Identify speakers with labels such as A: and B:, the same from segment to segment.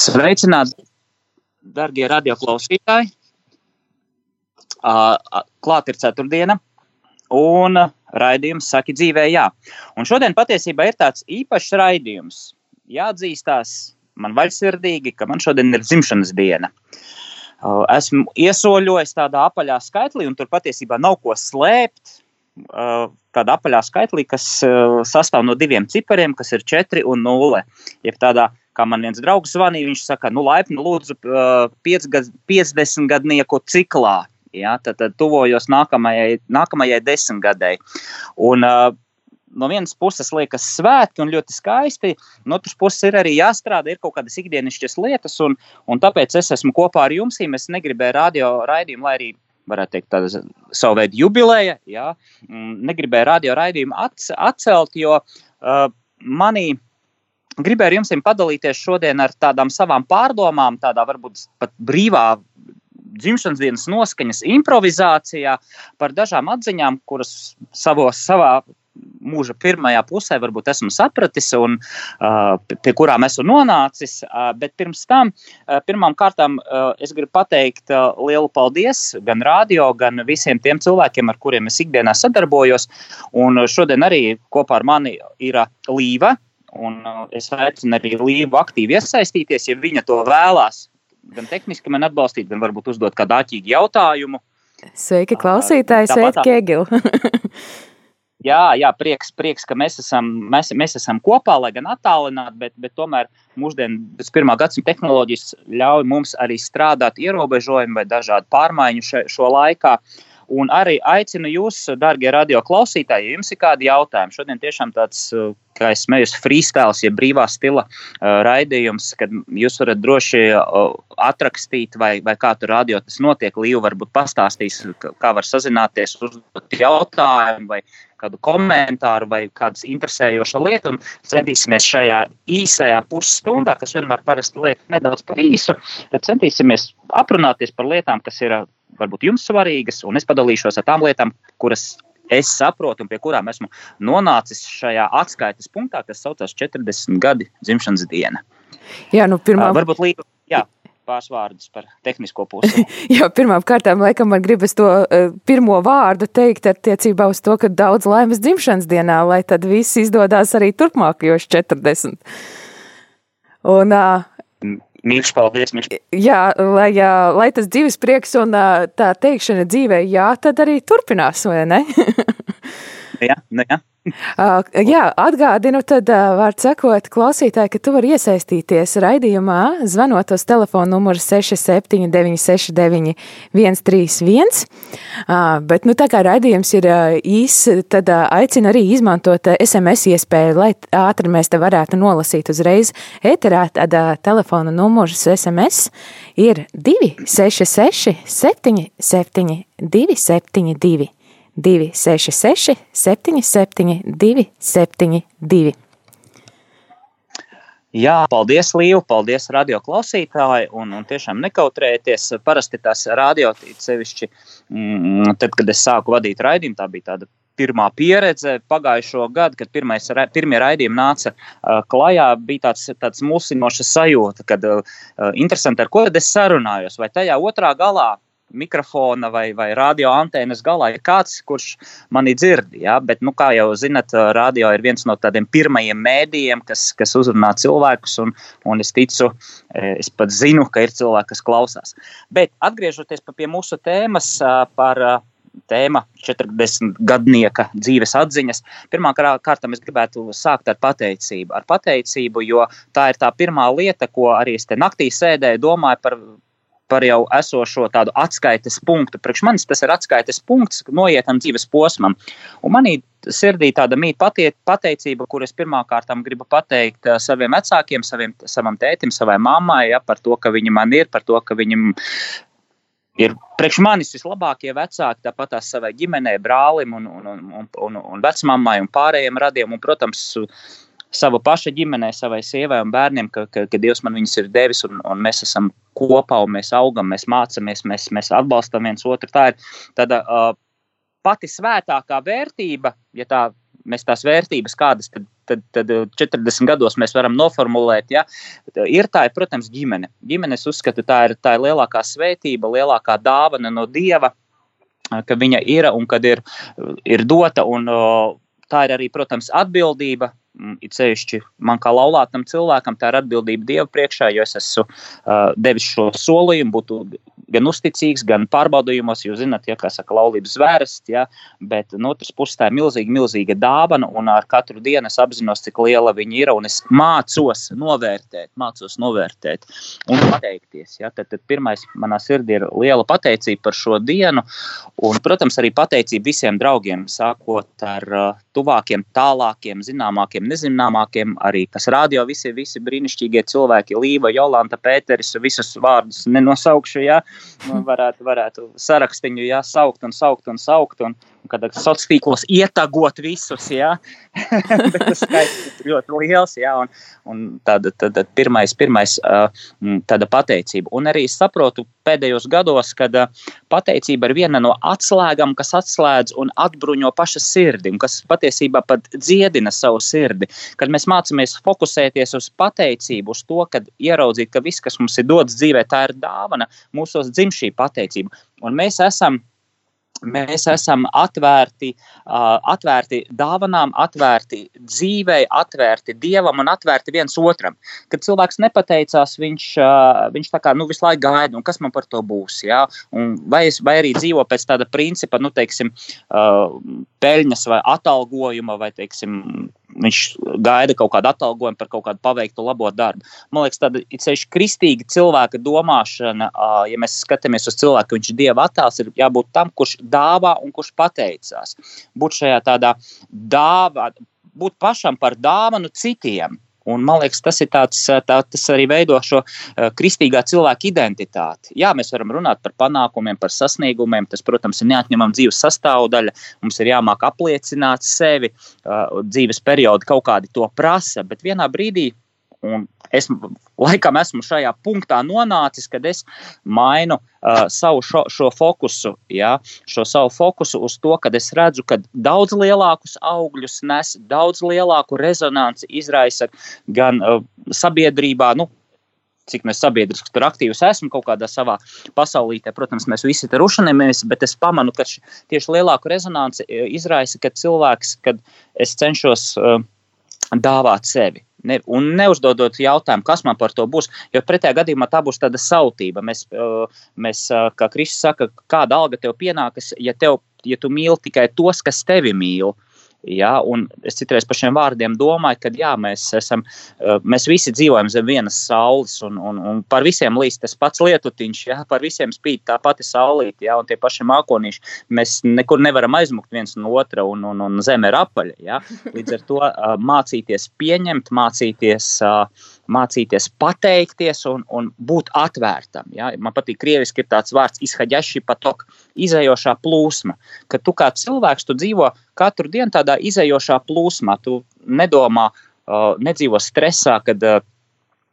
A: Sveicināti, darbie radioklausītāji! Klāt ir ceturtdiena, un raidījums saka dzīvē, jā. Un šodien patiesībā ir tāds īpašs raidījums. Jāatzīstās man vaļsirdīgi, ka man šodien ir dzimšanas diena. Esmu iesoļojis tādā apaļā skaitlī, un tur patiesībā nav ko slēpt. Tādā apaļā skaitlī, kas sastāv no diviem cipariem, kas ir 4 un 0. Jeb tādā kā man viens draugs zvanīja, viņš saka, nu, laipni lūdzu, 50 gadnieku ciklā. Ja, tad, tad tuvojos nākamajai, nākamajai desmitgadēji. Un, uh, no vienas puses liekas svētki un ļoti skaisti, no otras puses ir arī jāstrādā, ir kaut kādas ikdienišķas lietas, un, un tāpēc es esmu kopā ar jums. Es negribēju radio raidījumu, lai arī varētu teikt, tāda savu veidu jubileja. Jā, negribēju radio raidījumu atcelt, jo uh, manī gribēju ar jums padalīties šodien ar tādām savām pārdomām, tādā varbūt pat brīvā dzimšanas dienas noskaņas improvizācijā par dažām atziņām, kuras savos, savā mūža pirmajā pusē varbūt esmu sapratis un uh, pie kurām esmu nonācis. Uh, bet pirms tam, uh, pirmām kārtām, es gribu pateikt lielu paldies gan radio, gan visiem tiem cilvēkiem, ar kuriem es ikdienā sadarbojos. Un šodien arī kopā ar mani ir Līva. Un uh, es aicinu arī Līvu aktīvi iesaistīties, ja viņa to vēlās gan tehniski man atbalstīt, gan varbūt uzdot kādu āķīgu jautājumu.
B: Sveiki, klausītāji! Sveiki, Egil!
A: jā, jā, prieks, prieks, ka mēs esam, mēs, mēs esam kopā, lai gan attālināti, bet, bet tomēr mūsdienu pirmā gadsimta tehnoloģijas ļauj mums arī strādāt ierobežojumi vai dažādu pārmaiņu še, šo laikā. Uh, Un arī aicinu jūs, darbie radio klausītāji, ja jums ir kādi jautājumi. Šodien tiešām tāds, kā es smējos, freestyle, ja brīvā stila uh, raidījums, kad jūs varat droši uh, atrakstīt, vai, vai kā tur radio tas notiek. Līva varbūt pastāstīs, kā var sazināties, uzdot jautājumu vai kādu komentāru vai kādu interesējošu lietu. Centīsimies šajā īsajā pusstundā, kas vienmēr parasti liek nedaudz par īsu, centīsimies aprunāties par lietām, kas ir varbūt jums svarīgas, un es padalīšos ar tām lietām, kuras es saprotu un pie kurām esmu nonācis šajā atskaites punktā, kas saucas 40 gadi dzimšanas diena.
B: Jā, nu pirmā.
A: Uh, varbūt līdz, jā, pāris vārdus par tehnisko pusi.
B: Jā, pirmām kārtām, laikam, man gribas to uh, pirmo vārdu teikt attiecībā uz to, ka daudz laimes dzimšanas dienā, lai tad viss izdodas arī turpmākajos 40. Un uh,
A: Mīļš, paldies! Mīļš.
B: Jā, lai, lai tas dzīves prieks un tā teikšana dzīvē, jā, tad arī turpinās, vai ne?
A: jā, nu jā.
B: Uh, jā, atgādinu, tad uh, var sekot klausītāji, ka tu vari iesaistīties raidījumā, zvanot uz telefonu numuru 67969131. Uh, bet, nu, tā kā raidījums ir īs, tad aicinu arī izmantot SMS iespēju, lai ātri mēs te varētu nolasīt uzreiz ēterā. Tad telefona numurs SMS ir 266 77 272. 266, 77, 272.
A: Jā, paldies, Līva, paldies, radio klausītāji. Un, un tiešām nekautrējieties. Parasti tās radio, sevišķi, mm, tad, kad es sāku vadīt raidījumu, tā bija tāda pirmā pieredze pagājušo gadu, kad pirmais, pirmie raidījumi nāca uh, klajā, bija tāds, tāds mulsinošs sajūta, kad uh, interesanti, ar ko es sarunājos. Vai tajā otrā galā mikrofona vai, vai radio antēnas galā ir kāds, kurš mani dzird. Ja? Bet, nu, kā jau zinat, radio ir viens no tādiem pirmajiem mēdījiem, kas, kas uzrunā cilvēkus, un, un es ticu, es pat zinu, ka ir cilvēki, kas klausās. Bet atgriežoties pie mūsu tēmas par tēma 40 gadnieka dzīves atziņas. Pirmkārt, es gribētu sākt ar pateicību. Ar pateicību, jo tā ir tā pirmā lieta, ko arī es te naktī sēdēju, domāju par par jau esošo tādu atskaites punktu. Priekš manis tas ir atskaites punkts noietam dzīves posmam. Un manī sirdī tāda mīt patie, pateicība, kur es pirmkārt gribu pateikt uh, saviem vecākiem, saviem, savam tētim, savai mammai, ja, par to, ka viņi man ir, par to, ka viņi ir priekš manis vislabākie vecāki, tāpat tās savai ģimenei, brālim un, un, un, un, un vecmāmai un pārējiem radiem. Un, protams, sava paša ģimenei, savai sievai un bērniem, ka, ka, ka Dievs man viņus ir devis un, un mēs esam kopā un mēs augam, mēs mācāmies, mēs, mēs atbalstam viens otru. Tā ir tāda uh, pati svētākā vērtība, ja tā mēs tās vērtības, kādas tad, tad, tad 40 gados mēs varam noformulēt, ja, ir tā, ir, protams, ģimene. Ģimene, es uzskatu, tā ir, tā ir lielākā svētība, lielākā dāvana no Dieva, ka viņa ir un kad ir, ir dota. Un, tā ir arī, protams, atbildība. It sevišķi man kā laulātam cilvēkam, tā ir atbildība Dieva priekšā, jo es esmu uh, devis šo solījumu, būt gan uzticīgs, gan pārbaudījumos. Jūs zināt, ja, kā saka, laulības zvērsts, ja, bet no otras puses tā ir milzīga, milzīga dāvana, un ar katru dienu es apzinos, cik liela viņa ir, un es mācos novērtēt, mācos novērtēt un pateikties. Ja. Tad, tad pirmais manā sirdī ir liela pateicība par šo dienu, un, protams, arī pateicība visiem draugiem, sākot ar uh, tuvākiem, tālākiem, zināmākiem, nezināmākiem, arī kas rādio visi, visi brīnišķīgie cilvēki, Līva, Jolanta, Pēteris, visus vārdus nenosaukšu, ja, varētu, varētu sarakstiņu jāsaukt un saukt un saukt. Un, kad sociālos tīklos ietagot visus, jā, bet tas skaits ļoti liels, jā, un, un tāda, tāda pirmais, pirmais tāda pateicība. Un arī saprotu pēdējos gados, kad pateicība ir viena no atslēgām, kas atslēdz un atbruņo paša sirdi, un kas patiesībā pat dziedina savu sirdi. Kad mēs mācāmies fokusēties uz pateicību, uz to, kad ieraudzīt, ka viss, kas mums ir dots dzīvē, tā ir dāvana, mūsos dzim šī pateicība. Un mēs esam Mēs esam atvērti, uh, atvērti dāvanām, atvērti dzīvei, atvērti dievam un atvērti viens otram. Kad cilvēks nepateicās, viņš, uh, viņš tā kā nu, visu laiku gaida, kas man par to būs. Ja? Un vai, es, vai arī dzīvo pēc tāda principa, nu, teiksim, uh, peļņas vai atalgojuma, vai teiksim, viņš gaida kaut kādu atalgojumu par kaut kādu paveiktu labo darbu. Man liekas, tāda ir ceļš kristīga cilvēka domāšana, ja mēs skatāmies uz cilvēku, viņš ir dieva attēls, ir jābūt tam, kurš dāvā un kurš pateicās. Būt šajā tādā dāvā, būt pašam par dāvanu citiem. Un, man liekas, tas, tāds, tā, tas arī veido šo uh, kristīgā cilvēka identitāti. Jā, mēs varam runāt par panākumiem, par sasniegumiem. Tas, protams, ir neatņemama dzīves sastāvdaļa. Mums ir jāmāk apliecināt sevi. Uh, dzīves periodi kaut kādi to prasa, bet vienā brīdī Un es laikam esmu šajā punktā nonācis, kad es mainu uh, savu šo, šo fokusu, ja, šo savu fokusu uz to, ka es redzu, ka daudz lielākus augļus nes, daudz lielāku rezonanci izraisa gan uh, sabiedrībā, nu, cik mēs sabiedriski tur aktīvs esam kaut kādā savā pasaulītē. Protams, mēs visi tur rušanamies, bet es pamanu, ka tieši lielāku rezonanci izraisa, kad cilvēks, kad es cenšos uh, dāvāt sevi. Ne, un neuzdodot jautājumu, kas man par to būs, jo pretējā gadījumā tā būs tāda sautība. Mēs, mēs kā Kristus saka, kāda alga tev pienākas, ja, tev, ja tu mīli tikai tos, kas tevi mīl. Ja, es citreiz par šiem vārdiem domāju, ka jā, mēs, esam, mēs visi dzīvojam zem vienas saules, un, un, un par visiem līdz tas pats lietutiņš, ja, par visiem spīd tā pati saulīte, ja, un tie paši mākonīši. Mēs nekur nevaram aizmukt viens no otra, un, un, un zeme ir apaļa. Ja. Līdz ar to mācīties pieņemt, mācīties mācīties pateikties un, un būt atvērtam. Ja? Man patīk krieviski ir tāds vārds izhaģeši patok, izējošā plūsma, ka tu kā cilvēks, tu dzīvo katru dienu tādā izējošā plūsmā, tu nedomā, uh, nedzīvo stresā, kad uh,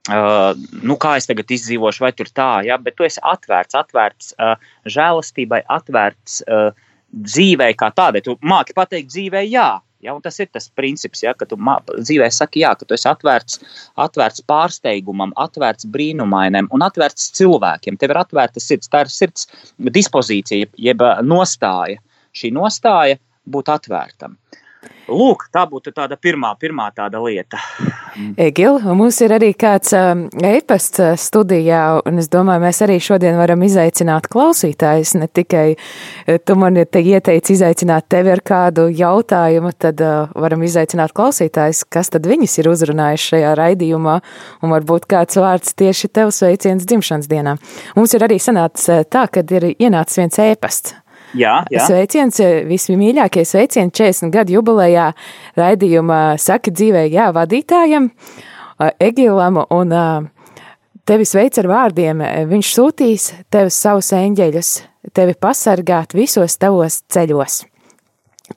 A: Uh, nu, kā es tagad izdzīvošu, vai tur tā, ja? bet tu esi atvērts, atvērts uh, žēlastībai, atvērts uh, dzīvei kā tādai. Tu māki pateikt dzīvei, jā, Ja, tas ir tas princips, ja, ka tu dzīvē saki, jā, ka tu esi atvērts, atvērts pārsteigumam, atvērts brīnumainam un atvērts cilvēkiem. Tev ir atvērta sirds, tā ir sirds dispozīcija, jeb nostāja. Šī nostāja būt atvērtam. Lūk, tā būtu tāda pirmā, pirmā tāda lieta.
B: Egil, mums ir arī kāds um, e-pasts uh, studijā, un es domāju, mēs arī šodien varam izaicināt klausītājus. Ne tikai uh, tu man te ieteici izaicināt tevi ar kādu jautājumu, tad uh, varam izaicināt klausītājus, kas tad viņus ir uzrunājuši šajā raidījumā, un varbūt kāds vārds tieši tev sveiciens dzimšanas dienā. Mums ir arī sanācis tā, kad ir ienācis viens e-pasts
A: Jā, jā.
B: Sveiciens, eh, vismīļākie sveicieni 40 gadu jubilejā raidījuma Saki dzīvē, jā, vadītājam eh, Egilam un eh, tevi sveic ar vārdiem. Viņš sūtīs tev savus eņģeļus, tevi pasargāt visos tavos ceļos.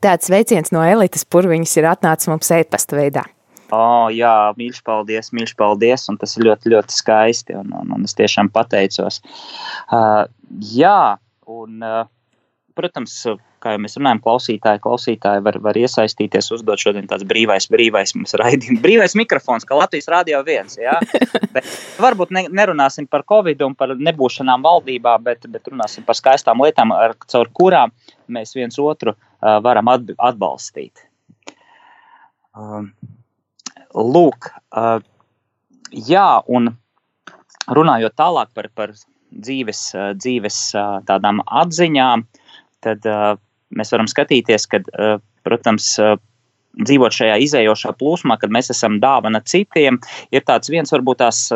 B: Tāds sveiciens no elites purviņas ir atnācis mums e-pasta veidā.
A: Oh, jā, mīļš, paldies, mīļš, paldies. Un tas ir ļoti, ļoti skaisti. Un, un, un es tiešām pateicos. Uh, jā, un uh, protams, kā jau mēs runājam, klausītāji, klausītāji var, var iesaistīties, uzdot šodien tāds brīvais, brīvais mums raidījums, brīvais mikrofons, kā Latvijas Rādio 1. Ja? Bet varbūt ne, nerunāsim par Covid un par nebūšanām valdībā, bet, bet runāsim par skaistām lietām, ar, caur kurām mēs viens otru uh, varam atbalstīt. Uh, lūk, uh, jā, un runājot tālāk par, par dzīves, dzīves tādām atziņām, tad uh, mēs varam skatīties, ka, uh, protams, uh, dzīvot šajā izējošā plūsmā, kad mēs esam dāvana citiem, ir tāds viens varbūt tās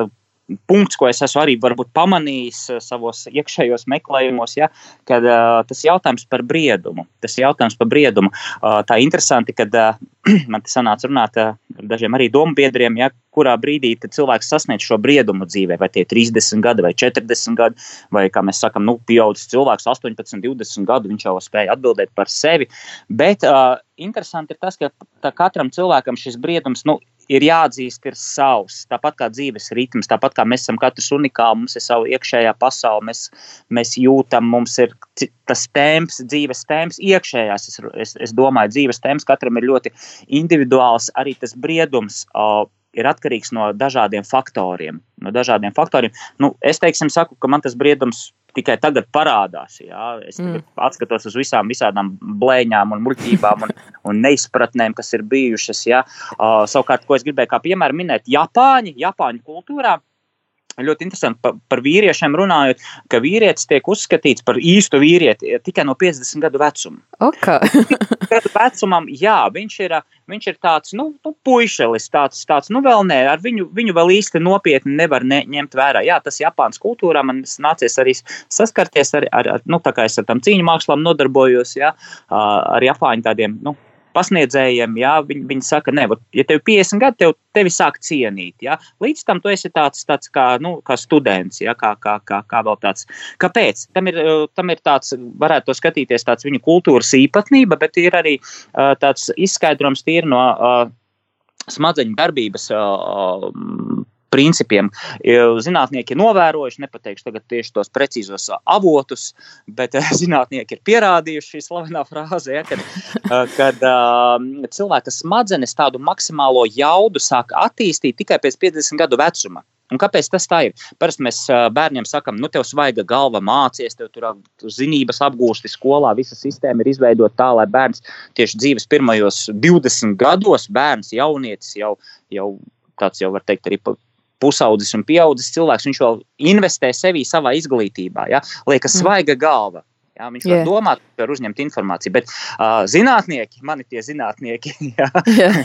A: punkts, ko es esmu arī pamanījis savos iekšējos meklējumos, ja, kad uh, tas jautājums par briedumu. Tas jautājums par briedumu. Uh, tā interesanti, kad uh, man te sanāca runāt ar dažiem arī domu biedriem, ja, kurā brīdī cilvēks sasniedz šo briedumu dzīvē, vai tie ir 30 gadi vai 40 gadi, vai, kā mēs sakām, nu, pieaudzis cilvēks 18, 20 gadu, viņš jau spēja atbildēt par sevi. Bet uh, interesanti ir tas, ka katram cilvēkam šis briedums nu, ir jāatzīst, ir savs. Tāpat kā dzīves ritms, tāpat kā mēs esam katrs unikāls, mums ir sava iekšējā pasaule, mēs, mēs jūtam, mums ir tas temps, dzīves temps, iekšējās. Es, es, es domāju, dzīves temps katram ir ļoti individuāls, arī tas briedums. Uh, ir atkarīgs no dažādiem faktoriem. No dažādiem faktoriem. Nu, es teiksim, saku, ka man tas briedums tikai tagad parādās. Jā. Es mm. atskatos uz visām visādām blēņām un muļķībām un, un neizpratnēm, kas ir bijušas. Jā. Uh, savukārt, ko es gribēju kā piemēru minēt, Japāņi, Japāņu kultūrā. Ļoti interesanti par, par vīriešiem runājot, ka vīrietis tiek uzskatīts par īstu vīrieti tikai no 50 gadu vecuma.
B: Okay.
A: gadu vecumam, jā, viņš ir, viņš ir tāds, nu, nu puišelis, tāds, tāds, nu, vēl nē, ar viņu, viņu vēl īsti nopietni nevar ne, ņemt vērā. Jā, tas Japānas kultūrā man nācies arī saskarties ar, ar, ar nu, tā kā es ar tam cīņu mākslām nodarbojos, jā, ar Japāņu tādiem, nu, pasniedzējiem, jā, viņi, viņi saka, ne, ja tev ir 50 gadi, tev, tevi sāk cienīt. Jā. Līdz tam tu esi tāds, tāds kā, nu, kā students, jā, kā, kā, kā, kā vēl tāds. Kāpēc? Tam ir, tam ir tāds, varētu to skatīties, tāds viņa kultūras īpatnība, bet ir arī uh, tāds izskaidrojums tīri no uh, smadzeņu darbības uh, principiem. Zinātnieki ir novērojuši, nepateikšu tagad tieši tos precīzos avotus, bet eh, zinātnieki ir pierādījuši šī slavenā frāze, ja, kad, eh, kad cilvēka smadzenes tādu maksimālo jaudu sāk attīstīt tikai pēc 50 gadu vecuma. Un kāpēc tas tā ir? Parasti mēs bērniem sakām, nu, tev svaiga galva mācies, tev tur zinības apgūsti skolā, visa sistēma ir izveidota tā, lai bērns tieši dzīves pirmajos 20 gados, bērns, jaunietis jau, jau tāds jau var teikt arī pusaudzis un pieaudzis cilvēks, viņš vēl investē sevī savā izglītībā. Ja? Liekas, mm. svaiga galva. Jā, viņš yeah. var domāt, var uzņemt informāciju, bet uh, zinātnieki, mani tie zinātnieki, jā, yeah.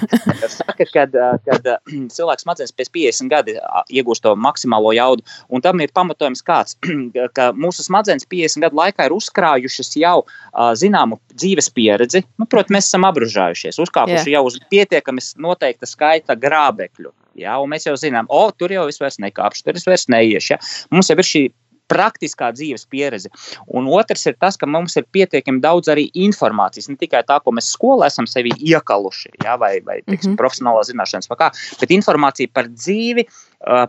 A: saka, ka uh, cilvēks smadzenes pēc 50 gadiem iegūst to maksimālo jaudu, un tam ir pamatojums kāds, ka mūsu smadzenes 50 gadu laikā ir uzkrājušas jau uh, zināmu dzīves pieredzi. Nu, Protams, mēs esam apbružājušies, uzkāpuši yeah. jau uz pietiekami noteikta skaita grābekļu. Ja, un mēs jau zinām, o, tur jau es vairs nekāpšu, tur es vairs neiešu. Ja. Mums jau ir šī praktiskā dzīves pieredze. Un otrs ir tas, ka mums ir pietiekami daudz arī informācijas. Ne tikai tā, ko mēs skolā esam sevi iekaluši, ja, vai, vai teiksim, mm -hmm. profesionālā zināšanas, kā, bet informācija par dzīvi,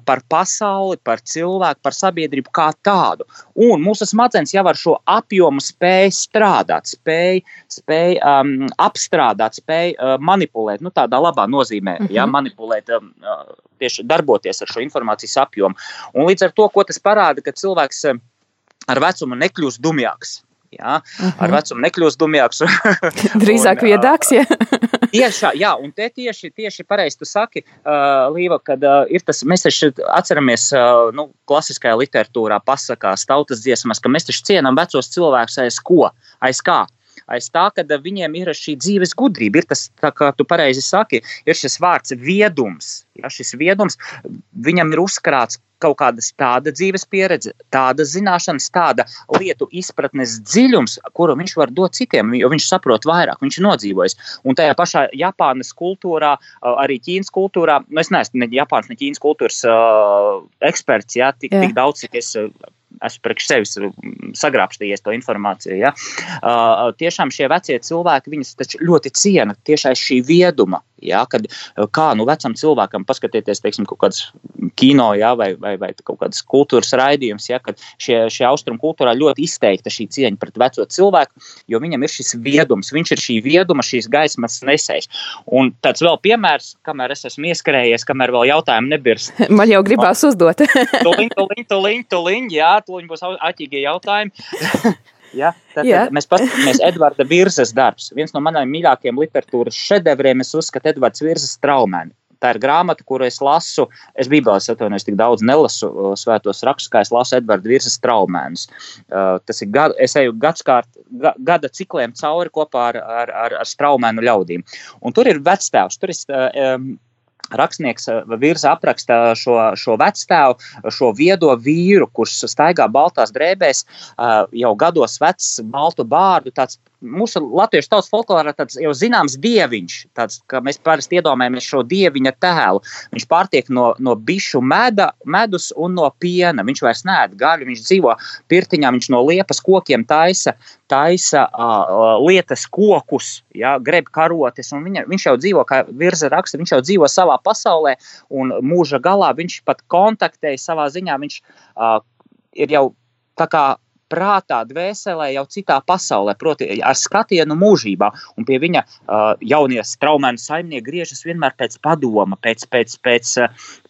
A: par pasauli, par cilvēku, par sabiedrību kā tādu. Un mūsu smadzenes jau ar šo apjomu spēj strādāt, spēj, spēj um, apstrādāt, spēj uh, manipulēt, nu, tādā labā nozīmē, mm -hmm. ja, manipulēt. Um, tieši darboties ar šo informācijas apjomu. Un līdz ar to, ko tas parāda, ka cilvēks ar vecumu nekļūst dumjāks. Jā, uh -huh. Ar mhm. vecumu nekļūst dumjāks.
B: Drīzāk viedāks. Ja?
A: Tieši, jā, un te tieši, tieši pareizi tu saki, uh, Līva, kad uh, ir tas, mēs taču atceramies, uh, nu, klasiskajā literatūrā pasakās, tautas dziesmas, ka mēs taču cienam vecos cilvēkus aiz ko, aiz kā aiz tā, ka viņiem ir šī dzīves gudrība. Ir tas, kā tu pareizi saki, ir šis vārds viedums. Ja, šis viedums viņam ir uzkrāts kaut kāda tāda dzīves pieredze, tāda zināšanas, tāda lietu izpratnes dziļums, kuru viņš var dot citiem, jo viņš saprot vairāk, viņš ir nodzīvojis. Un tajā pašā Japānas kultūrā, arī Ķīnas kultūrā, nu es neesmu ne Japānas, ne Ķīnas kultūras uh, eksperts, jā, tik, jā. tik daudz, cik es esmu priekš sevis sagrābstījies to informāciju. Ja? Uh, tiešām šie vecie cilvēki viņus ļoti ciena tieši aiz šī vieduma. Ja, kad, kā nu, vecam cilvēkam paskatieties, teiksim, kaut kādas kino ja, vai, vai, vai kaut kādas kultūras raidījumus, ja, kad šie, šie austrumu kultūrā ļoti izteikta šī cieņa pret veco cilvēku, jo viņam ir šis viedums, viņš ir šī vieduma, šīs gaismas nesējs. Un tāds vēl piemērs, kamēr es esmu ieskrējies, kamēr vēl jautājumu nebirst.
B: Man jau gribās uzdot.
A: tuliņ, tuliņ, tuliņ, tuliņ, jā, tuliņ būs aķīgie jautājumi. Ja? Tad, yeah. tad mēs paskatāmies Edvarda Virzes darbs. Viens no maniem mīļākajiem literatūras šedevriem es uzskatu Edvards Virzes traumēni. Tā ir grāmata, kuru es lasu. Es Bībeles atvainojos, tik daudz nelasu svētos rakstus, kā es lasu Edvards Virsas traumēnus. Uh, tas ir gadu, es eju gadskārt, ga, gada cikliem cauri kopā ar, ar, ar, ar straumēnu ļaudīm. Un tur ir vectēvs, tur ir uh, um, Rakstnieks eh, virza apraksta šo, šo vecstāvu, šo viedo vīru, kurš staigā baltās drēbēs, eh, jau gados vecs, baltu bārdu, tāds mūsu latviešu tautas folklorā tāds jau zināms dieviņš, tāds, ka mēs parasti iedomājamies šo dieviņa tēlu. Viņš pārtiek no, no bišu meda, medus un no piena. Viņš vairs neēd gaļu, viņš dzīvo pirtiņā, viņš no liepas kokiem taisa, taisa uh, lietas kokus, ja, greb karotes. Viņa, viņš jau dzīvo, kā virza raksta, viņš jau dzīvo savā pasaulē un mūža galā viņš pat kontaktēja savā ziņā. Viņš uh, ir jau tā kā prātā, dvēselē, jau citā pasaulē, proti, ar skatienu mūžībā. Un pie viņa uh, jaunie straumēni saimnieki griežas vienmēr pēc padoma, pēc, pēc, pēc,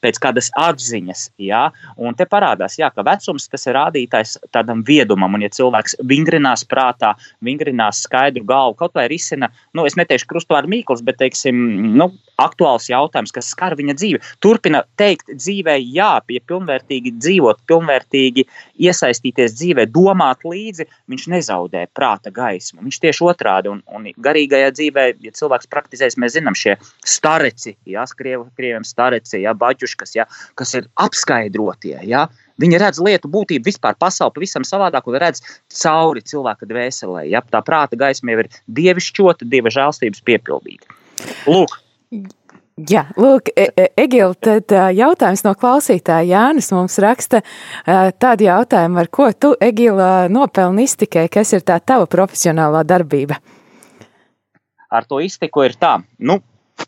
A: pēc kādas atziņas. Ja? Un te parādās, jā, ka vecums tas ir rādītājs tādam viedumam, un ja cilvēks vingrinās prātā, vingrinās skaidru galvu, kaut vai risina, nu, es neteikšu krustvārdu mīkls, bet, teiksim, nu, aktuāls jautājums, kas skar viņa dzīvi. Turpina teikt dzīvē, jā, pie pilnvērtīgi dzīvot, pilnvērtīgi iesaistīties dzīvē, domāt līdzi, viņš nezaudē prāta gaismu. Viņš tieši otrādi, un, un garīgajā dzīvē, ja cilvēks praktizēs, mēs zinām šie stareci, jā, kriev, krieviem stareci, jā, baģuškas, jā, kas ir apskaidrotie, jā, Viņi redz lietu būtību vispār pasauli pavisam savādāk un redz cauri cilvēka dvēselē. Ja? Tā prāta gaisma jau ir dievišķota, dieva žēlstības piepildīta. Lūk,
B: Jā, lūk, e e Egil, tad jautājums no klausītāja Jānis mums raksta tādu jautājumu, ar ko tu, Egila, nopelni iztikai, kas ir tā tava profesionālā darbība?
A: Ar to iztiku ir tā, nu,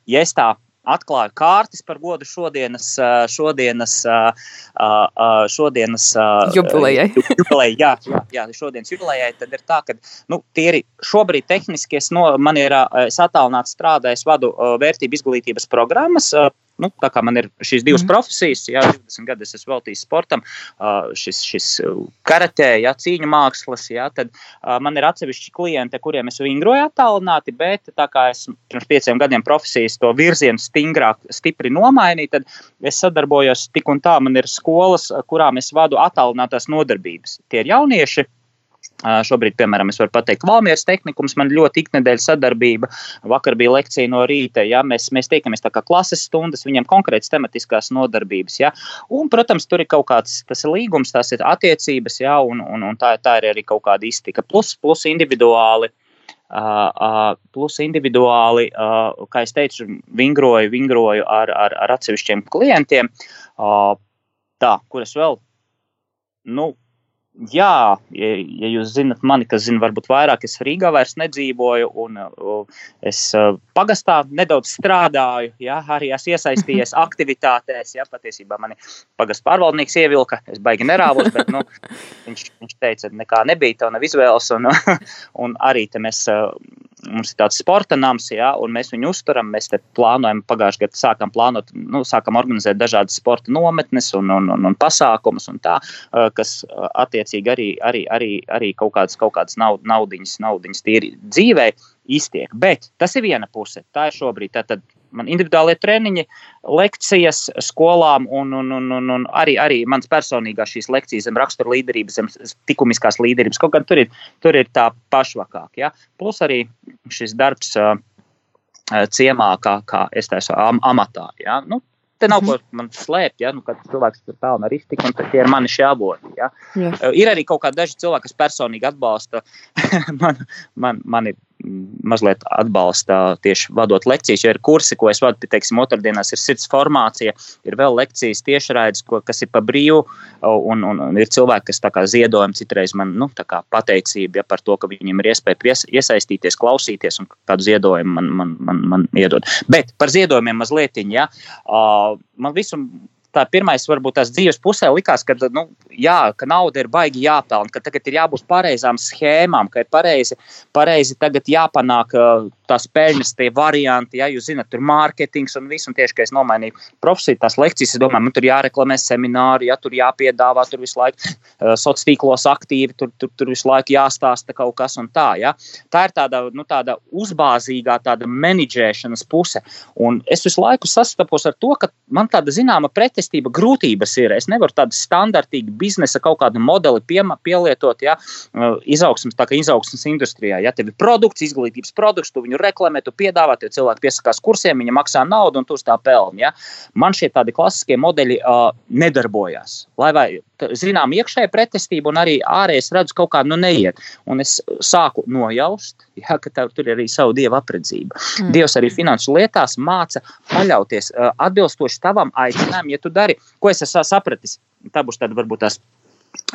A: ja es tā atklāju kārtas par godu šodienas, šodienas, šodienas
B: jubilejai.
A: jubilejai jā, jā, jā, šodienas jubilejai, tad ir tā, ka nu, tie ir šobrīd tehniski, es, no, man ir, es attālināti strādāju, es vadu vērtību izglītības programmas nu, tā kā man ir šīs divas mm. profesijas, jā, 20 gadi es esmu veltījis sportam, šis, šis karatē, jā, cīņu mākslas, jā, tad man ir atsevišķi klienti, kuriem es vingroju attālināti, bet tā kā es pirms pieciem gadiem profesijas to virzienu stingrāk, stipri nomainīju, tad es sadarbojos tik un tā, man ir skolas, kurām es vadu attālinātās nodarbības. Tie ir jaunieši, Šobrīd, piemēram, es varu pateikt, Valmieras tehnikums man ļoti iknedēļa sadarbība. Vakar bija lekcija no rīta, ja mēs, mēs tiekamies tā kā klases stundas, viņiem konkrētas tematiskās nodarbības. Ja? Un, protams, tur ir kaut kāds tas ir līgums, tās ir attiecības, ja? un, un, un tā, tā ir arī kaut kāda iztika. Plus, plus individuāli. Uh, uh, plus individuāli, uh, kā jau teicu, vingroju, vingroju ar, ar, ar atsevišķiem klientiem. Tā, kuras vēl, nu, Jā, ja, ja jūs zinat mani, kas zina, varbūt vairāk, es Rīgā vairs nedzīvoju, un uh, es uh, pagastā nedaudz strādāju, jā, arī esmu iesaistījies aktivitātēs, jā, patiesībā mani pagastu pārvaldnieks ievilka, es baigi nerāvos, bet, nu, viņš, viņš teica, nekā nebija, tev nav izvēles, un, un arī te mēs uh, mums ir tāds sporta nams, ja, un mēs viņu uzturam. Mēs plānojam, pagājušajā gadā sākam plānot, nu, sākam organizēt dažādas sporta nometnes un, un, un, un pasākumus, un tā, kas attiecīgi arī, arī, arī, arī kaut kādas, kaut kādas naudiņas, naudiņas tīri dzīvē iztiek. Bet tas ir viena puse. Tā ir šobrīd. Tātad man individuālie treniņi, lekcijas skolām un, un, un, un, un arī, arī mans personīgās šīs lekcijas zem rakstura līderības, zem likumiskās līderības. Kaut gan tur ir, tur ir tā pašvakāk. Ja? Plus arī šis darbs. Uh, ciemā, kā, kā es teicu, am, amatā. Ja? Nu, te nav ko man slēpt, ja nu, cilvēks tur pelna arī tik, un tie ir mani šie avoti. Ja. Jā. Ir arī kaut kādi daži cilvēki, kas personīgi atbalsta man, man, mani mazliet atbalsta tieši vadot lekcijas. Jo ir kursi, ko es vadu, teiksim, otrdienās ir sirds formācija, ir vēl lekcijas tiešraides, ko, kas ir pa brīvu, un, un, un ir cilvēki, kas tā kā ziedojumi citreiz man, nu, tā kā pateicība ja, par to, ka viņiem ir iespēja pies, iesaistīties, klausīties un kādu ziedojumu man, man, man, man iedod. Bet par ziedojumiem mazliet, ja, man visu tā pirmais, varbūt tās dzīves pusē likās, ka, nu, jā, ka nauda ir baigi jāpelna, ka tagad ir jābūt pareizām schēmām, ka ir pareizi, pareizi tagad jāpanāk tās peļņas, tie varianti, ja jūs zinat, tur mārketings un viss, un tieši, ka es nomainīju profesiju, tās lekcijas, es domāju, man tur jāreklamē semināri, ja tur jāpiedāvā, tur visu laiku uh, sociālos tīklos aktīvi, tur, tur, tur visu laiku jāstāsta kaut kas un tā, ja. Tā ir tāda, nu, tāda uzbāzīgā, tāda menedžēšanas puse, un es visu laiku sastapos ar to, ka man tāda zināma pretestība grūtības ir. Es nevaru tādu standartīgu biznesa kaut kādu modeli piema, pielietot, ja, izaugsmas, tā kā izaugsmas industrijā. Ja tev ir produkts, izglītības produkts, tu viņu reklamē, tu piedāvā, tie cilvēki piesakās kursiem, viņi maksā naudu un tu uz tā pelni. Ja? Man šie tādi klasiskie modeļi uh, nedarbojās. Lai vai zinām iekšēja pretestība un arī ārējais redzu kaut kā nu neiet. Un es sāku nojaust, ja, ka tā, tur ir arī savu dievu apredzība. Mm. Dievs arī finanšu lietās māca paļauties uh, atbilstoši tavam aicinājumam, ja tu dari, ko es esmu sapratis. Tā būs tāda varbūt tās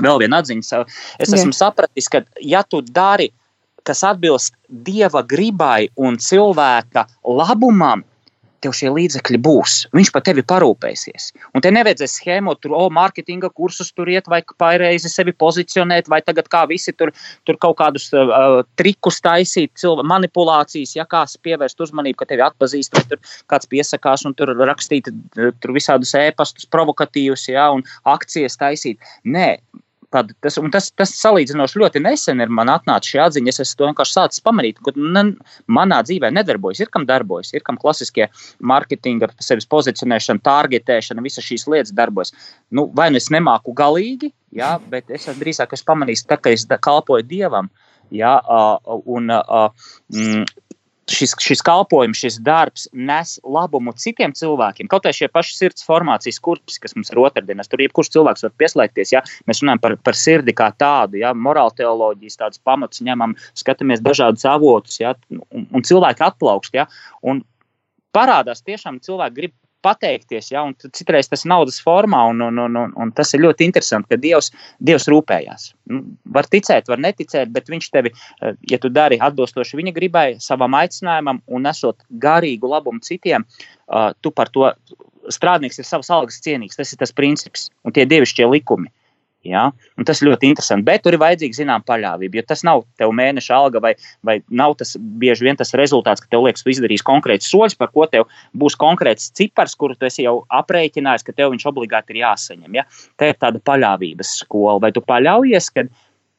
A: vēl viena atziņa. Es esmu yeah. sapratis, ka ja tu dari kas atbilst dieva gribai un cilvēka labumam, tev šie līdzekļi būs. Viņš par tevi parūpēsies. Un te nevajadzēs schēmot, tur, oh, mārketinga kursus tur iet, vai pareizi sevi pozicionēt, vai tagad kā visi tur, tur kaut kādus uh, trikus taisīt, cilvē, manipulācijas, ja kāds pievērst uzmanību, ka tevi atpazīst, vai tur kāds piesakās un tur rakstīt tur visādus ēpastus provokatīvus, ja, un akcijas taisīt. Nē, Tad, tas, tas, tas salīdzinoši ļoti nesen ir man atnācis šī atziņa. Es to vienkārši sācis pamanīt, ka ne, manā dzīvē nedarbojas. Ir kam darbojas, ir kam klasiskie mārketinga, sevis pozicionēšana, targetēšana, visas šīs lietas darbojas. Nu, vai nu es nemāku galīgi, jā, bet es drīzāk esmu pamanījis, tā, ka es kalpoju dievam. Jā, un, un, šis, šis kalpojums, šis darbs nes labumu citiem cilvēkiem. Kaut arī šie paši sirds formācijas kurpes, kas mums ir otrdienas, tur jebkurš cilvēks var pieslēgties. Ja? Mēs runājam par, par sirdi kā tādu, ja? morāla teoloģijas tādus pamatus ņemam, skatāmies dažādus avotus, ja? un, un cilvēki atplaukst. Ja? Un parādās tiešām cilvēki grib pateikties, ja, citreiz tas ir naudas formā, un, un, un, un, un tas ir ļoti interesanti, ka Dievs, Dievs rūpējās. Nu, var ticēt, var neticēt, bet Viņš tevi, eh, ja tu dari atbilstoši viņa gribai, savam aicinājumam un nesot garīgu labumu citiem, uh, tu par to strādnieks ir savas algas cienīgs. Tas ir tas princips un tie dievišķie likumi. Ja? Un tas ļoti interesanti. Bet tur ir vajadzīga zināma paļāvība. Jo tas nav tev mēneša alga, vai, vai nav tas bieži vien tas rezultāts, ka tev liekas, tu izdarīsi konkrēts soļus, par ko tev būs konkrēts cipars, kuru tu esi jau aprēķinājis, ka tev viņš obligāti ir jāsaņem. Ja? Tā ir tāda paļāvības skola. Vai tu paļaujies, ka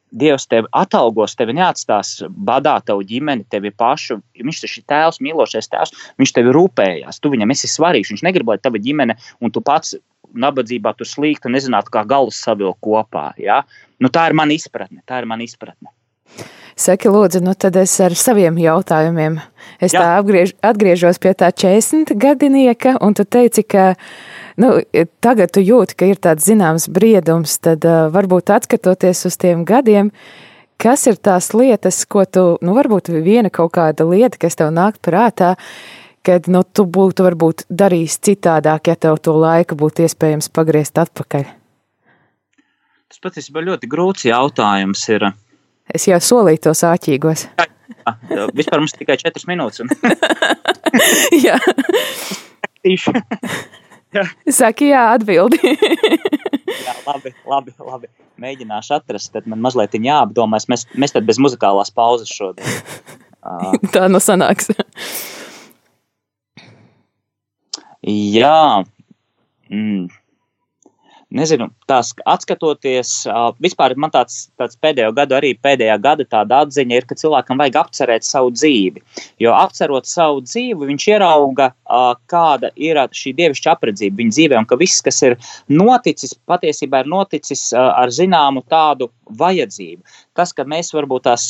A: Dievs tevi atalgos, tevi neatstās badā, tavu ģimeni, tevi pašu. Viņš taču ir tēvs, mīlošais tēvs, viņš tevi rūpējās. Tu viņam esi svarīgs. Viņš negrib, lai tava ģimene un tu pats nabadzībā tu slīgtu un nezinātu, kā galus savilkt kopā. Ja? Nu, tā ir mana izpratne. Tā ir mana izpratne.
B: Saki, lūdzu, nu tad es ar saviem jautājumiem. Es Jā. tā apgriež, atgriežos pie tā 40 gadinieka, un tu teici, ka nu, tagad tu jūti, ka ir tāds zināms briedums, tad uh, varbūt atskatoties uz tiem gadiem, kas ir tās lietas, ko tu, nu varbūt viena kaut kāda lieta, kas tev nāk prātā, kad nu, tu būtu varbūt darījis citādāk, ja tev to laiku būtu iespējams pagriezt atpakaļ?
A: Tas patiesībā ļoti grūts jautājums ir.
B: Es jau solīju tos āķīgos.
A: Jā, jā, vispār mums tikai četras minūtes. Un...
B: jā. Jā. Saki, jā, atbildi.
A: jā, labi, labi, labi. Mēģināšu atrast, tad man mazliet jāapdomās. Mēs, mēs tad bez muzikālās pauzes šodien.
B: Uh, Tā nu sanāks.
A: jā. Mm. Nezinu, tās atskatoties, vispār man tāds, tāds pēdējo gadu, arī pēdējā gada tāda atziņa ir, ka cilvēkam vajag apcerēt savu dzīvi. Jo apcerot savu dzīvi, viņš ierauga, kāda ir šī dievišķa apredzība viņa dzīvē, un ka viss, kas ir noticis, patiesībā ir noticis ar zināmu tādu vajadzību. Tas, ka mēs varbūt tās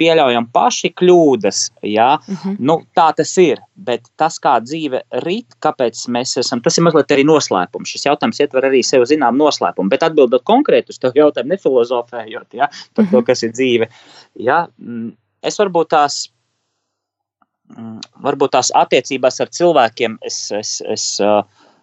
A: pieļaujam paši kļūdas, jā, uh mhm. -huh. nu, tā tas ir. Bet tas, kā dzīve rīt, kāpēc mēs esam, tas ir mazliet arī noslēpums. Šis jautājums ietver arī sev zinām noslēpumu. Bet atbildot konkrēti uz to jautājumu, nefilozofējot jā, par to, mhm. kas ir dzīve, jā, mm, es varbūt tās mm, varbūt tās attiecībās ar cilvēkiem es, es, es uh,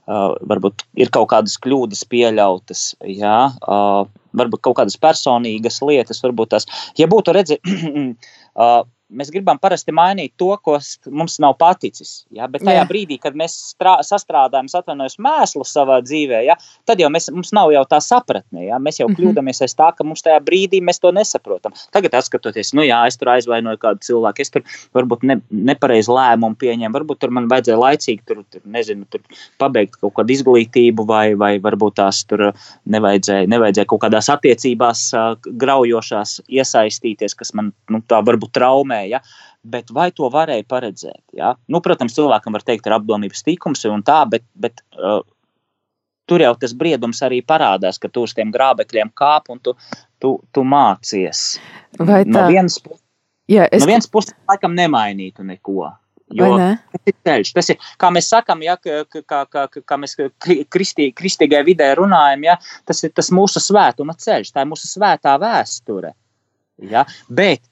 A: uh, varbūt ir kaut kādas kļūdas pieļautas. Jā, uh, varbūt kaut kādas personīgas lietas, varbūt tās, ja būtu redzēts, uh, mēs gribam parasti mainīt to, kas mums nav paticis. Ja? Bet tajā Jā. brīdī, kad mēs strā, sastrādājam, atvainojos mēslu savā dzīvē, ja? tad jau mēs, mums nav jau tā sapratne. Ja? Mēs jau mm -hmm. kļūdāmies aiz tā, ka mums tajā brīdī mēs to nesaprotam. Tagad, skatoties, nu jā, es tur aizvainoju kādu cilvēku, es tur varbūt ne, nepareizi lēmumu pieņēmu, varbūt tur man vajadzēja laicīgi tur, tur, nezinu, tur pabeigt kaut kādu izglītību, vai, vai varbūt tās tur nevajadzēja, nevajadzēja kaut kādās attiecībās graujošās iesaistīties, kas man nu, tā varbūt traumē varēja, bet vai to varēja paredzēt? Ja? Nu, protams, cilvēkam var teikt, ir apdomības tikums un tā, bet, bet uh, tur jau tas briedums arī parādās, ka tu uz tiem grābekļiem kāp un tu, tu, tu mācies.
B: Vai tā?
A: No vienas Jā, es... no vienas puses laikam nemainītu neko. Jo tas ir ceļš. Tas ir, kā mēs sakām, ja, kā, kā, kā mēs kristī, kristīgajā vidē runājam, ja, tas ir tas mūsu svētuma ceļš, tā ir mūsu svētā vēsture. Ja? Bet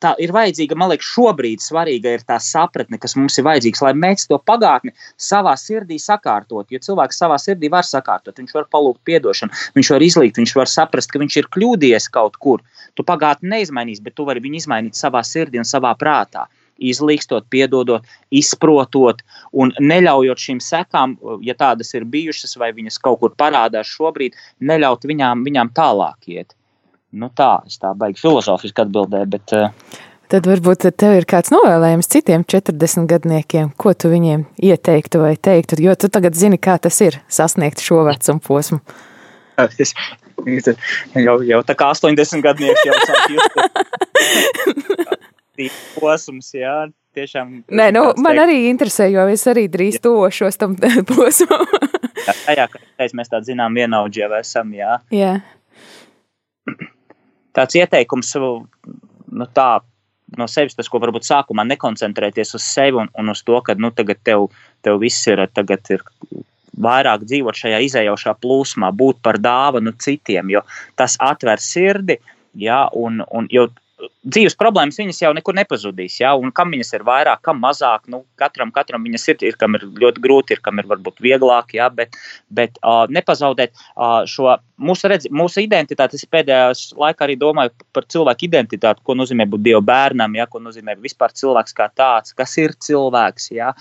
A: tā ir vajadzīga, man liekas, šobrīd svarīga ir tā sapratne, kas mums ir vajadzīgs, lai mēs to pagātni savā sirdī sakārtot. Jo cilvēks savā sirdī var sakārtot, viņš var palūgt atdošanu, viņš var izlīgt, viņš var saprast, ka viņš ir kļūdījies kaut kur. Tu pagātni neizmainīsi, bet tu vari viņu izmainīt savā sirdī un savā prātā izlīkstot, piedodot, izprotot un neļaujot šīm sekām, ja tādas ir bijušas vai viņas kaut kur parādās šobrīd, neļaut viņām, viņām tālāk iet. Nu tā, es tā baigi filozofiski atbildēju, bet. Uh,
B: Tad varbūt tev ir kāds novēlējums citiem 40 gadniekiem, ko tu viņiem ieteiktu vai teiktu, jo tu tagad zini, kā tas ir sasniegt šo vecumu posmu.
A: Es, jau, jau tā kā 80 gadnieki jau sāk just posms, jā, tiešām.
B: Nē, nu, man teikt. arī interesē, jo es arī drīz tošos tam posmam.
A: jā, jā, kā mēs tā zinām, vienaudži jau esam, jā.
B: Jā
A: tāds ieteikums nu, tā, no sevis, tas, ko varbūt sākumā nekoncentrēties uz sevi un, un uz to, ka nu, tagad tev, tev viss ir, ir vairāk dzīvot šajā izējošā plūsmā, būt par dāvanu citiem, jo tas atver sirdi. Ja, un, un, jo dzīves problēmas viņas jau nekur nepazudīs. Ja? Un kam viņas ir vairāk, kam mazāk, nu, katram, katram viņas ir, ir, kam ir ļoti grūti, ir, kam ir varbūt vieglāk, ja? bet, bet uh, nepazaudēt uh, šo mūsu, redz, mūsu identitāti. Es pēdējā laikā arī domāju par cilvēku identitāti, ko nozīmē būt Dieva bērnam, ja? ko nozīmē vispār cilvēks kā tāds, kas ir cilvēks. Ja?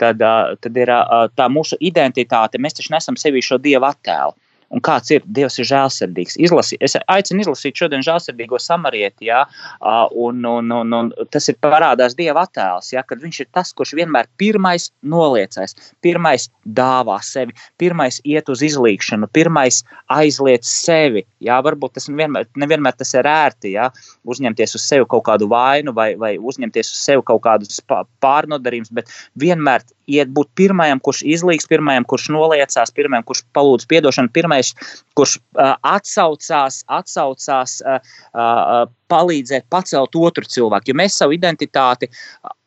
A: Tad, uh, tad ir uh, tā mūsu identitāte, mēs taču nesam sevi šo Dieva attēlu un kāds ir Dievs ir žēlsirdīgs. Izlasi, es aicinu izlasīt šodien žēlsirdīgo samarieti, ja, un, un, un, un tas ir parādās Dieva attēls, ja, kad viņš ir tas, kurš vienmēr pirmais noliecais, pirmais dāvā sevi, pirmais iet uz izlīkšanu, pirmais aizliec sevi. Ja, varbūt tas nevienmēr, nevienmēr tas ir ērti, ja, uzņemties uz sevi kaut kādu vainu vai, vai uzņemties uz sevi kaut kādus pārnodarījumus, bet vienmēr iet būt pirmajam, kurš izlīgs, pirmajam, kurš noliecās, pirmajam, kurš palūdz atdošanu, pirmais, kurš uh, atsaucās, atsaucās uh, uh, palīdzēt pacelt otru cilvēku. Jo mēs savu identitāti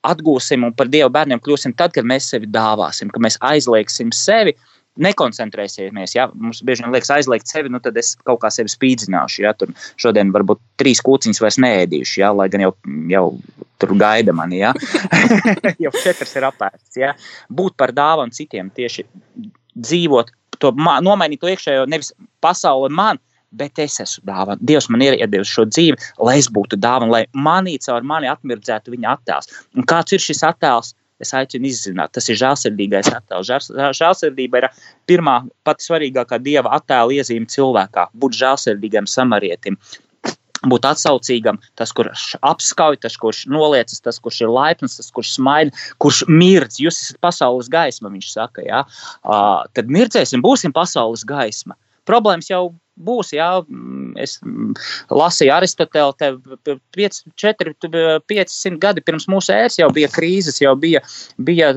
A: atgūsim un par Dieva bērniem kļūsim tad, kad mēs sevi dāvāsim, kad mēs aizliegsim sevi. Nekoncentrēsimies. Ja? Mums bieži vien liekas, aizliegt sevi, nu tad es kaut kā sevi spīdzināšu. Ja? Tur šodien varbūt trīs kūciņas vairs neēdīšu, ja? lai gan jau, jau tur gaida mani. Ja? jau četras ir apēstas. Ja? Būt par dāvanu citiem, tieši dzīvot, to, nomainīt to iekšējo, nevis pasauli man. Bet es esmu dāvana. Dievs man ir iedevis šo dzīvi, lai es būtu dāvana, lai manī caur mani atmirdzētu viņa attēls. Un kāds ir šis attēls? Es aicinu izzināt, tas ir žēlsirdīgais attēls. Žēlsirdība ir pirmā, pati svarīgākā dieva attēla iezīme cilvēkā. Būt žēlsirdīgam samarietim, būt atsaucīgam, tas, kurš apskauj, tas, kurš noliecas, tas, kurš ir laipns, tas, kurš smaida, kurš mirdz. Jūs esat pasaules gaisma, viņš saka. Ja? Uh, tad mirdzēsim, būsim pasaules gaisma. Problēmas jau būs. Jā, es lasīju Aristotelu, te 5, 4, 500 gadi pirms mūsu ēras jau bija krīzes, jau bija, bija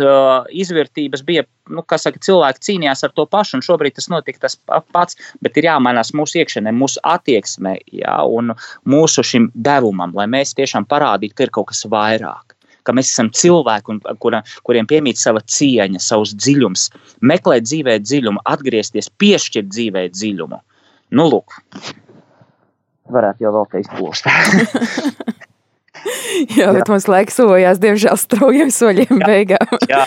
A: izvērtības, bija, nu, kā saka, cilvēki cīnījās ar to pašu, un šobrīd tas notiek tas pats, bet ir jāmainās mūsu iekšēnē, mūsu attieksmē, jā, un mūsu šim devumam, lai mēs tiešām parādītu, ka ir kaut kas vairāk ka mēs esam cilvēki, un, kura, kuriem piemīt sava cieņa, savs dziļums, meklēt dzīvē dziļumu, atgriezties, piešķirt dzīvē dziļumu. Nu, lūk, varētu jau vēl te izplūst.
B: jā, bet jā. mums laiks sojās, diemžēl, straujiem soļiem jā, beigām. jā.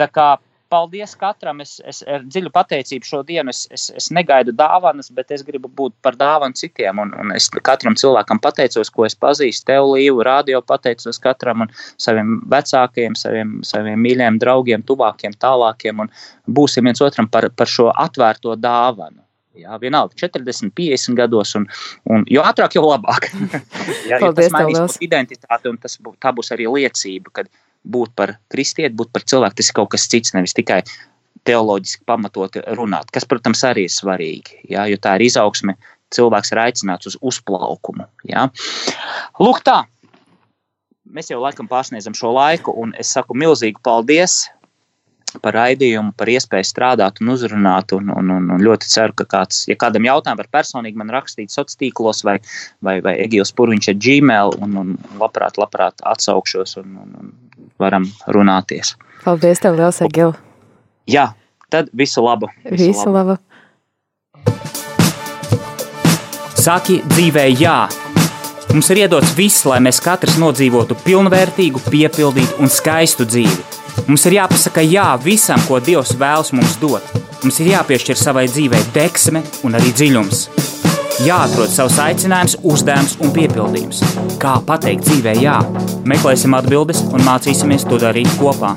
A: Tā kā paldies katram. Es, es ar dziļu pateicību šodienu es, es, es negaidu dāvanas, bet es gribu būt par dāvanu citiem. Un, un es katram cilvēkam pateicos, ko es pazīstu. Tev, Līvu, radio pateicos katram un saviem vecākiem, saviem, saviem mīļiem draugiem, tuvākiem, tālākiem. Un būsim viens otram par, par šo atvērto dāvanu. Jā, vienalga, 40, 50 gados, un, un jo ātrāk, jo labāk. jā, Paldies, ja tas mainīs identitāti, un tas bū, tā būs arī liecība, ka būt par kristieti, būt par cilvēku, tas ir kaut kas cits, nevis tikai teoloģiski pamatot runāt, kas, protams, arī ir svarīgi, jā, jo tā ir izaugsme, cilvēks ir aicināts uz uzplaukumu. Jā. Lūk tā, mēs jau laikam pārsniedzam šo laiku, un es saku milzīgi paldies par raidījumu, par iespēju strādāt un uzrunāt. Un, un, un, un ļoti ceru, ka kāds, ja kādam jautājumam par personīgi man rakstīt sociālos tīklos vai, vai, vai Egils Purviņš ar Gmail, un, un labprāt, labprāt atsaukšos un, un, un varam runāties.
B: Paldies, tev liels, Egil!
A: Jā, tad visu labu!
B: Visu, visu labu! labu.
A: Saki dzīvē jā! Mums ir iedots viss, lai mēs katrs nodzīvotu pilnvērtīgu, piepildītu un skaistu dzīvi. Mums ir jāpasaka jā visam, ko Dievs vēlas mums dot. Mums ir jāpiešķir savai dzīvei deksme un arī dziļums. Jāatrod savs aicinājums, uzdevums un piepildījums. Kā pateikt dzīvē jā? Meklēsim atbildes un mācīsimies to darīt kopā.